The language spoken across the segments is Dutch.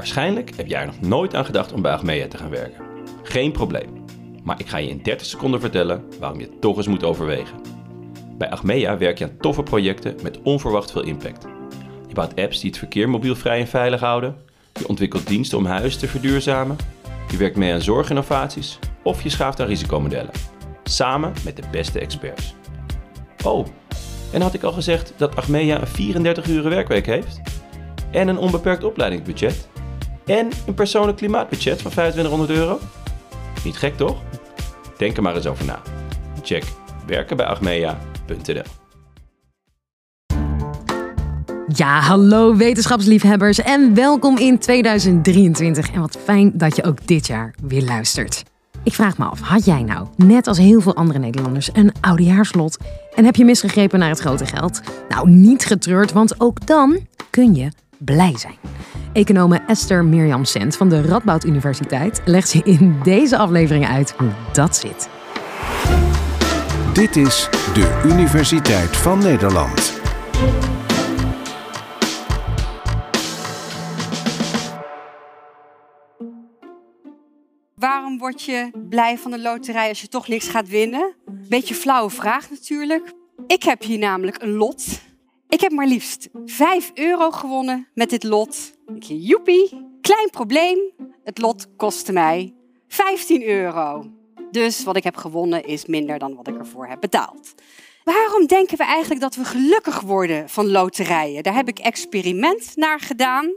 Waarschijnlijk heb jij er nog nooit aan gedacht om bij Achmea te gaan werken. Geen probleem. Maar ik ga je in 30 seconden vertellen waarom je toch eens moet overwegen. Bij Achmea werk je aan toffe projecten met onverwacht veel impact. Je bouwt apps die het verkeer mobielvrij en veilig houden. Je ontwikkelt diensten om huizen te verduurzamen. Je werkt mee aan zorginnovaties. Of je schaaft aan risicomodellen. Samen met de beste experts. Oh, en had ik al gezegd dat Achmea een 34 uren werkweek heeft? En een onbeperkt opleidingsbudget? En een persoonlijk klimaatbudget van 2500 euro? Niet gek toch? Denk er maar eens over na. Check werkenbijachmea.nl Ja, hallo wetenschapsliefhebbers en welkom in 2023. En wat fijn dat je ook dit jaar weer luistert. Ik vraag me af, had jij nou, net als heel veel andere Nederlanders, een oudejaarslot en heb je misgegrepen naar het grote geld? Nou, niet getreurd, want ook dan kun je blij zijn. Econome Esther Mirjam Sent van de Radboud Universiteit legt je in deze aflevering uit hoe dat zit. Dit is de Universiteit van Nederland. Waarom word je blij van de loterij als je toch niks gaat winnen? Beetje flauwe vraag natuurlijk. Ik heb hier namelijk een lot. Ik heb maar liefst 5 euro gewonnen met dit lot. Joepie, klein probleem. Het lot kostte mij 15 euro. Dus wat ik heb gewonnen is minder dan wat ik ervoor heb betaald. Waarom denken we eigenlijk dat we gelukkig worden van loterijen? Daar heb ik experiment naar gedaan.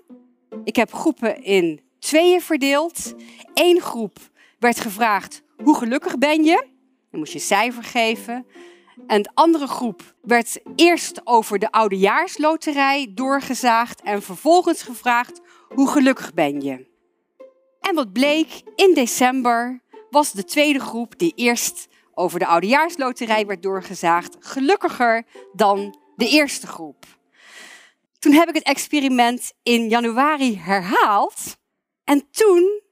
Ik heb groepen in tweeën verdeeld. Eén groep werd gevraagd: hoe gelukkig ben je? Dan moest je cijfer geven. En de andere groep werd eerst over de oudejaarsloterij doorgezaagd en vervolgens gevraagd: hoe gelukkig ben je? En wat bleek, in december was de tweede groep die eerst over de oudejaarsloterij werd doorgezaagd gelukkiger dan de eerste groep. Toen heb ik het experiment in januari herhaald en toen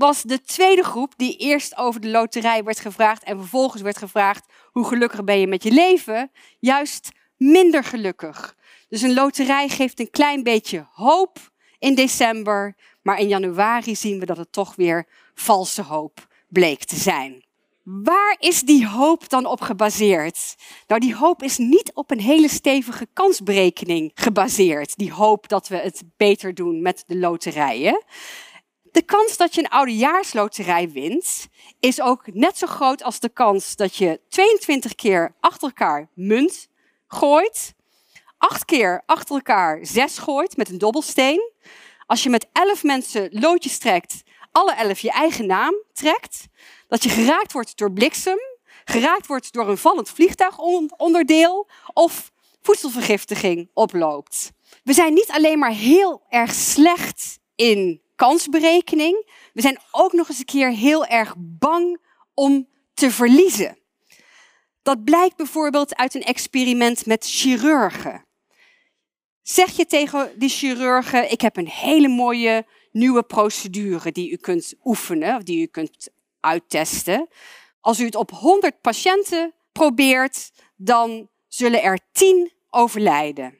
was de tweede groep die eerst over de loterij werd gevraagd en vervolgens werd gevraagd hoe gelukkig ben je met je leven, juist minder gelukkig. Dus een loterij geeft een klein beetje hoop in december, maar in januari zien we dat het toch weer valse hoop bleek te zijn. Waar is die hoop dan op gebaseerd? Nou, die hoop is niet op een hele stevige kansberekening gebaseerd. Die hoop dat we het beter doen met de loterijen. De kans dat je een oudejaarsloterij wint is ook net zo groot als de kans dat je 22 keer achter elkaar munt gooit, 8 keer achter elkaar 6 gooit met een dobbelsteen. Als je met 11 mensen loodjes trekt, alle 11 je eigen naam trekt, dat je geraakt wordt door bliksem, geraakt wordt door een vallend vliegtuigonderdeel of voedselvergiftiging oploopt. We zijn niet alleen maar heel erg slecht in kansberekening. We zijn ook nog eens een keer heel erg bang om te verliezen. Dat blijkt bijvoorbeeld uit een experiment met chirurgen. Zeg je tegen die chirurgen: Ik heb een hele mooie nieuwe procedure die u kunt oefenen, die u kunt uittesten. Als u het op 100 patiënten probeert, dan zullen er 10 overlijden.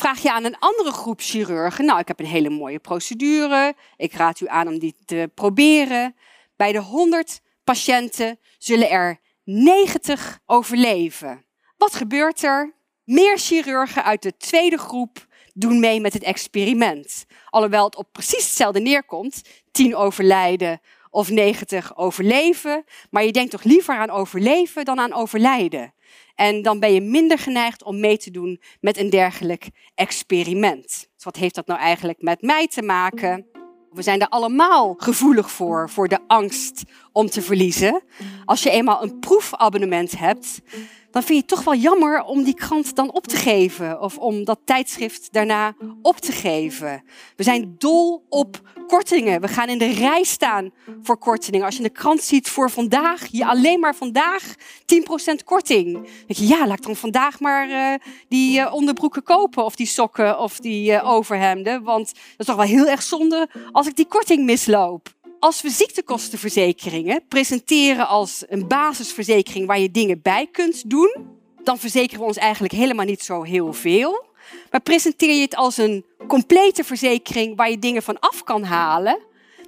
Vraag je aan een andere groep chirurgen, nou, ik heb een hele mooie procedure, ik raad u aan om die te proberen. Bij de 100 patiënten zullen er 90 overleven. Wat gebeurt er? Meer chirurgen uit de tweede groep doen mee met het experiment. Alhoewel het op precies hetzelfde neerkomt, 10 overlijden of 90 overleven. Maar je denkt toch liever aan overleven dan aan overlijden. En dan ben je minder geneigd om mee te doen met een dergelijk experiment. Dus wat heeft dat nou eigenlijk met mij te maken? We zijn er allemaal gevoelig voor, voor de angst om te verliezen. Als je eenmaal een proefabonnement hebt, dan vind je het toch wel jammer om die krant dan op te geven of om dat tijdschrift daarna op te geven. We zijn dol op kortingen. We gaan in de rij staan voor kortingen. Als je de krant ziet voor vandaag, je alleen maar vandaag 10% korting. Dan denk je, ja, laat ik dan vandaag maar uh, die uh, onderbroeken kopen of die sokken of die uh, overhemden. Want dat is toch wel heel erg zonde als ik die korting misloop. Als we ziektekostenverzekeringen presenteren als een basisverzekering waar je dingen bij kunt doen, dan verzekeren we ons eigenlijk helemaal niet zo heel veel. Maar presenteer je het als een complete verzekering waar je dingen van af kan halen,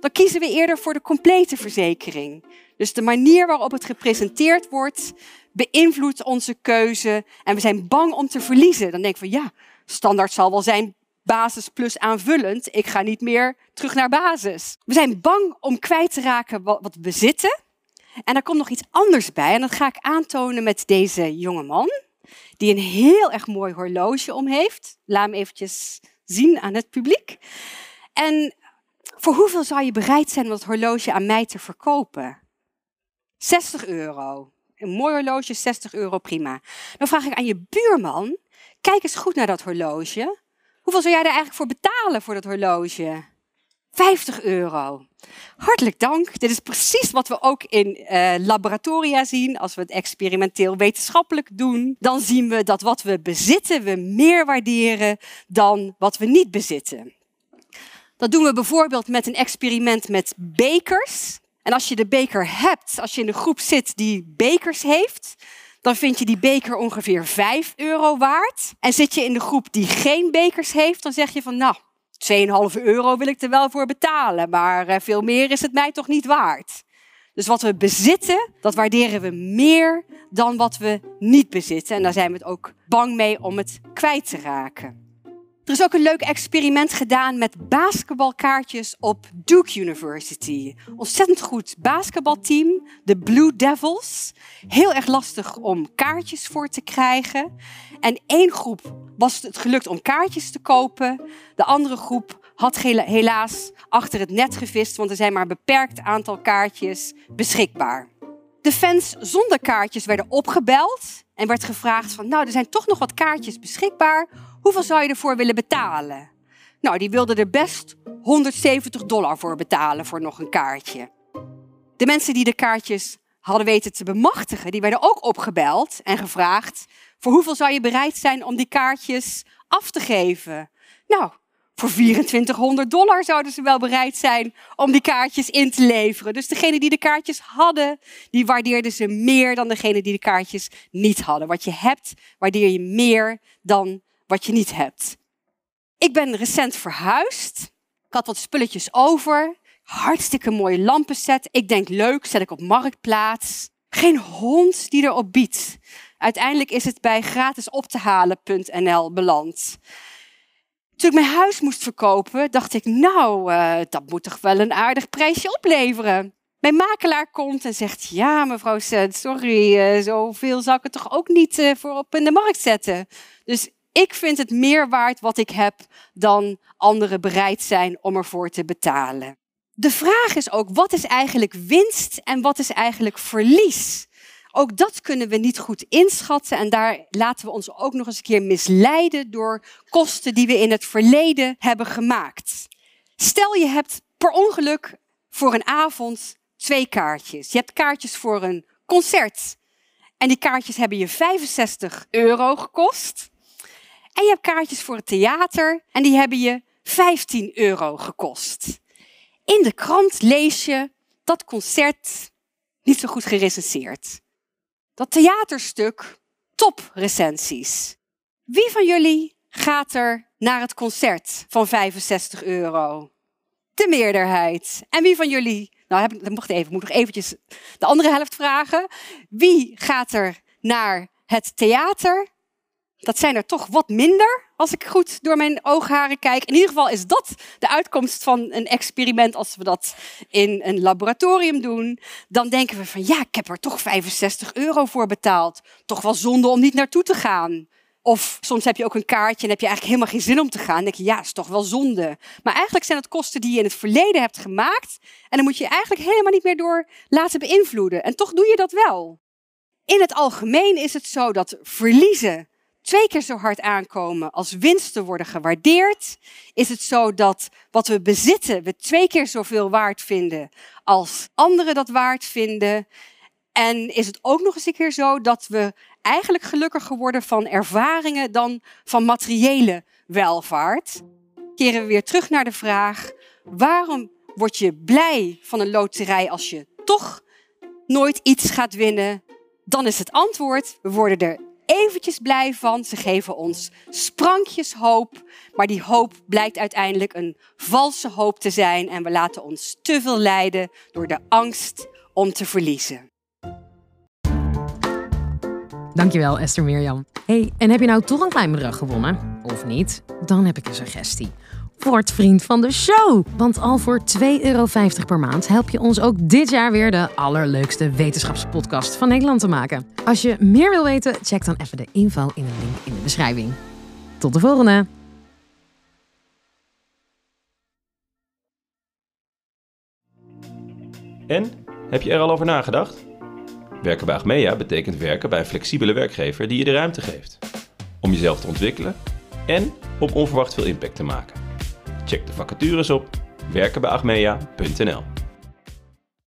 dan kiezen we eerder voor de complete verzekering. Dus de manier waarop het gepresenteerd wordt, beïnvloedt onze keuze. En we zijn bang om te verliezen. Dan denken we, ja, standaard zal wel zijn basis plus aanvullend. Ik ga niet meer terug naar basis. We zijn bang om kwijt te raken wat, we bezitten. En daar komt nog iets anders bij. En dat ga ik aantonen met deze jonge man. Die een heel erg mooi horloge om heeft. Laat hem eventjes zien aan het publiek. En voor hoeveel zou je bereid zijn om dat horloge aan mij te verkopen? 60 euro. Een mooi horloge, 60 euro, prima. Dan vraag ik aan je buurman, kijk eens goed naar dat horloge. Hoeveel zou jij er eigenlijk voor betalen voor dat horloge? 50 euro. Hartelijk dank. Dit is precies wat we ook in uh, laboratoria zien. Als we het experimenteel wetenschappelijk doen, dan zien we dat wat we bezitten we meer waarderen dan wat we niet bezitten. Dat doen we bijvoorbeeld met een experiment met bekers. En als je de beker hebt, als je in de groep zit die bekers heeft, dan vind je die beker ongeveer 5 euro waard. En zit je in de groep die geen bekers heeft, dan zeg je van nou, 2,5 euro wil ik er wel voor betalen, maar eh, veel meer is het mij toch niet waard. Dus wat we bezitten, dat waarderen we meer dan wat we niet bezitten. En daar zijn we het ook bang mee om het kwijt te raken. Er is ook een leuk experiment gedaan met basketbalkaartjes op Duke University. Ontzettend goed basketbalteam, de Blue Devils. Heel erg lastig om kaartjes voor te krijgen. En één groep was het gelukt om kaartjes te kopen. De andere groep had helaas achter het net gevist, want er zijn maar een beperkt aantal kaartjes beschikbaar. De fans zonder kaartjes werden opgebeld en werd gevraagd van, nou, er zijn toch nog wat kaartjes beschikbaar Hoeveel zou je ervoor willen betalen? Nou, die wilden er best 170 dollar voor betalen voor nog een kaartje. De mensen die de kaartjes hadden weten te bemachtigen, die werden ook opgebeld en gevraagd: voor hoeveel zou je bereid zijn om die kaartjes af te geven? Nou, voor 2400 dollar zouden ze wel bereid zijn om die kaartjes in te leveren. Dus degene die de kaartjes hadden, die waardeerden ze meer dan degene die de kaartjes niet hadden. Wat je hebt, waardeer je meer dan wat je niet hebt. Ik ben recent verhuisd. Ik had wat spulletjes over. Hartstikke mooie lampenset. Ik denk leuk, zet ik op marktplaats. Geen hond die erop biedt. Uiteindelijk is het bij gratisophalen.nl beland. Toen ik mijn huis moest verkopen, dacht ik, nou, uh, dat moet toch wel een aardig prijsje opleveren. Mijn makelaar komt en zegt, ja mevrouw Sent, sorry, uh, zoveel zou ik het toch ook niet uh, voor op in de markt zetten. Dus ik vind het meer waard wat ik heb dan anderen bereid zijn om ervoor te betalen. De vraag is ook, wat is eigenlijk winst en wat is eigenlijk verlies? Ook dat kunnen we niet goed inschatten en daar laten we ons ook nog eens een keer misleiden door kosten die we in het verleden hebben gemaakt. Stel je hebt per ongeluk voor een avond twee kaartjes. Je hebt kaartjes voor een concert en die kaartjes hebben je 65 euro gekost. En je hebt kaartjes voor het theater en die hebben je 15 euro gekost. In de krant lees je dat concert niet zo goed gerecenseerd. Dat theaterstuk top recensies. Wie van jullie gaat er naar het concert van 65 euro? De meerderheid. En wie van jullie, nou ik, mocht even, ik moet nog eventjes de andere helft vragen. Wie gaat er naar het theater dat zijn er toch wat minder, als ik goed door mijn oogharen kijk. In ieder geval is dat de uitkomst van een experiment als we dat in een laboratorium doen. Dan denken we van ja, ik heb er toch 65 euro voor betaald. Toch wel zonde om niet naartoe te gaan. Of soms heb je ook een kaartje en heb je eigenlijk helemaal geen zin om te gaan. Dan denk je, ja, is toch wel zonde. Maar eigenlijk zijn het kosten die je in het verleden hebt gemaakt. En dan moet je, je eigenlijk helemaal niet meer door laten beïnvloeden. En toch doe je dat wel. In het algemeen is het zo dat verliezen twee keer zo hard aankomen als winsten worden gewaardeerd, is het zo dat wat we bezitten we twee keer zoveel waard vinden als anderen dat waard vinden. En is het ook nog eens een keer zo dat we eigenlijk gelukkiger worden van ervaringen dan van materiële welvaart. Keren we weer terug naar de vraag: waarom word je blij van een loterij als je toch nooit iets gaat winnen? Dan is het antwoord: we worden er eventjes blij van. Ze geven ons sprankjes hoop. Maar die hoop blijkt uiteindelijk een valse hoop te zijn. En we laten ons te veel leiden door de angst om te verliezen. Dankjewel, Esther Mirjam. Hey, en heb je nou toch een klein bedrag gewonnen? Of niet? Dan heb ik een suggestie. Word vriend van de show! Want al voor 2,50 euro per maand help je ons ook dit jaar weer de allerleukste wetenschapspodcast van Nederland te maken. Als je meer wil weten, check dan even de info in de link in de beschrijving. Tot de volgende! En, heb je er al over nagedacht? Werken bij Achmea betekent werken bij een flexibele werkgever die je de ruimte geeft. Om jezelf te ontwikkelen en om onverwacht veel impact te maken. Check de vacatures op werkenbijachmea.nl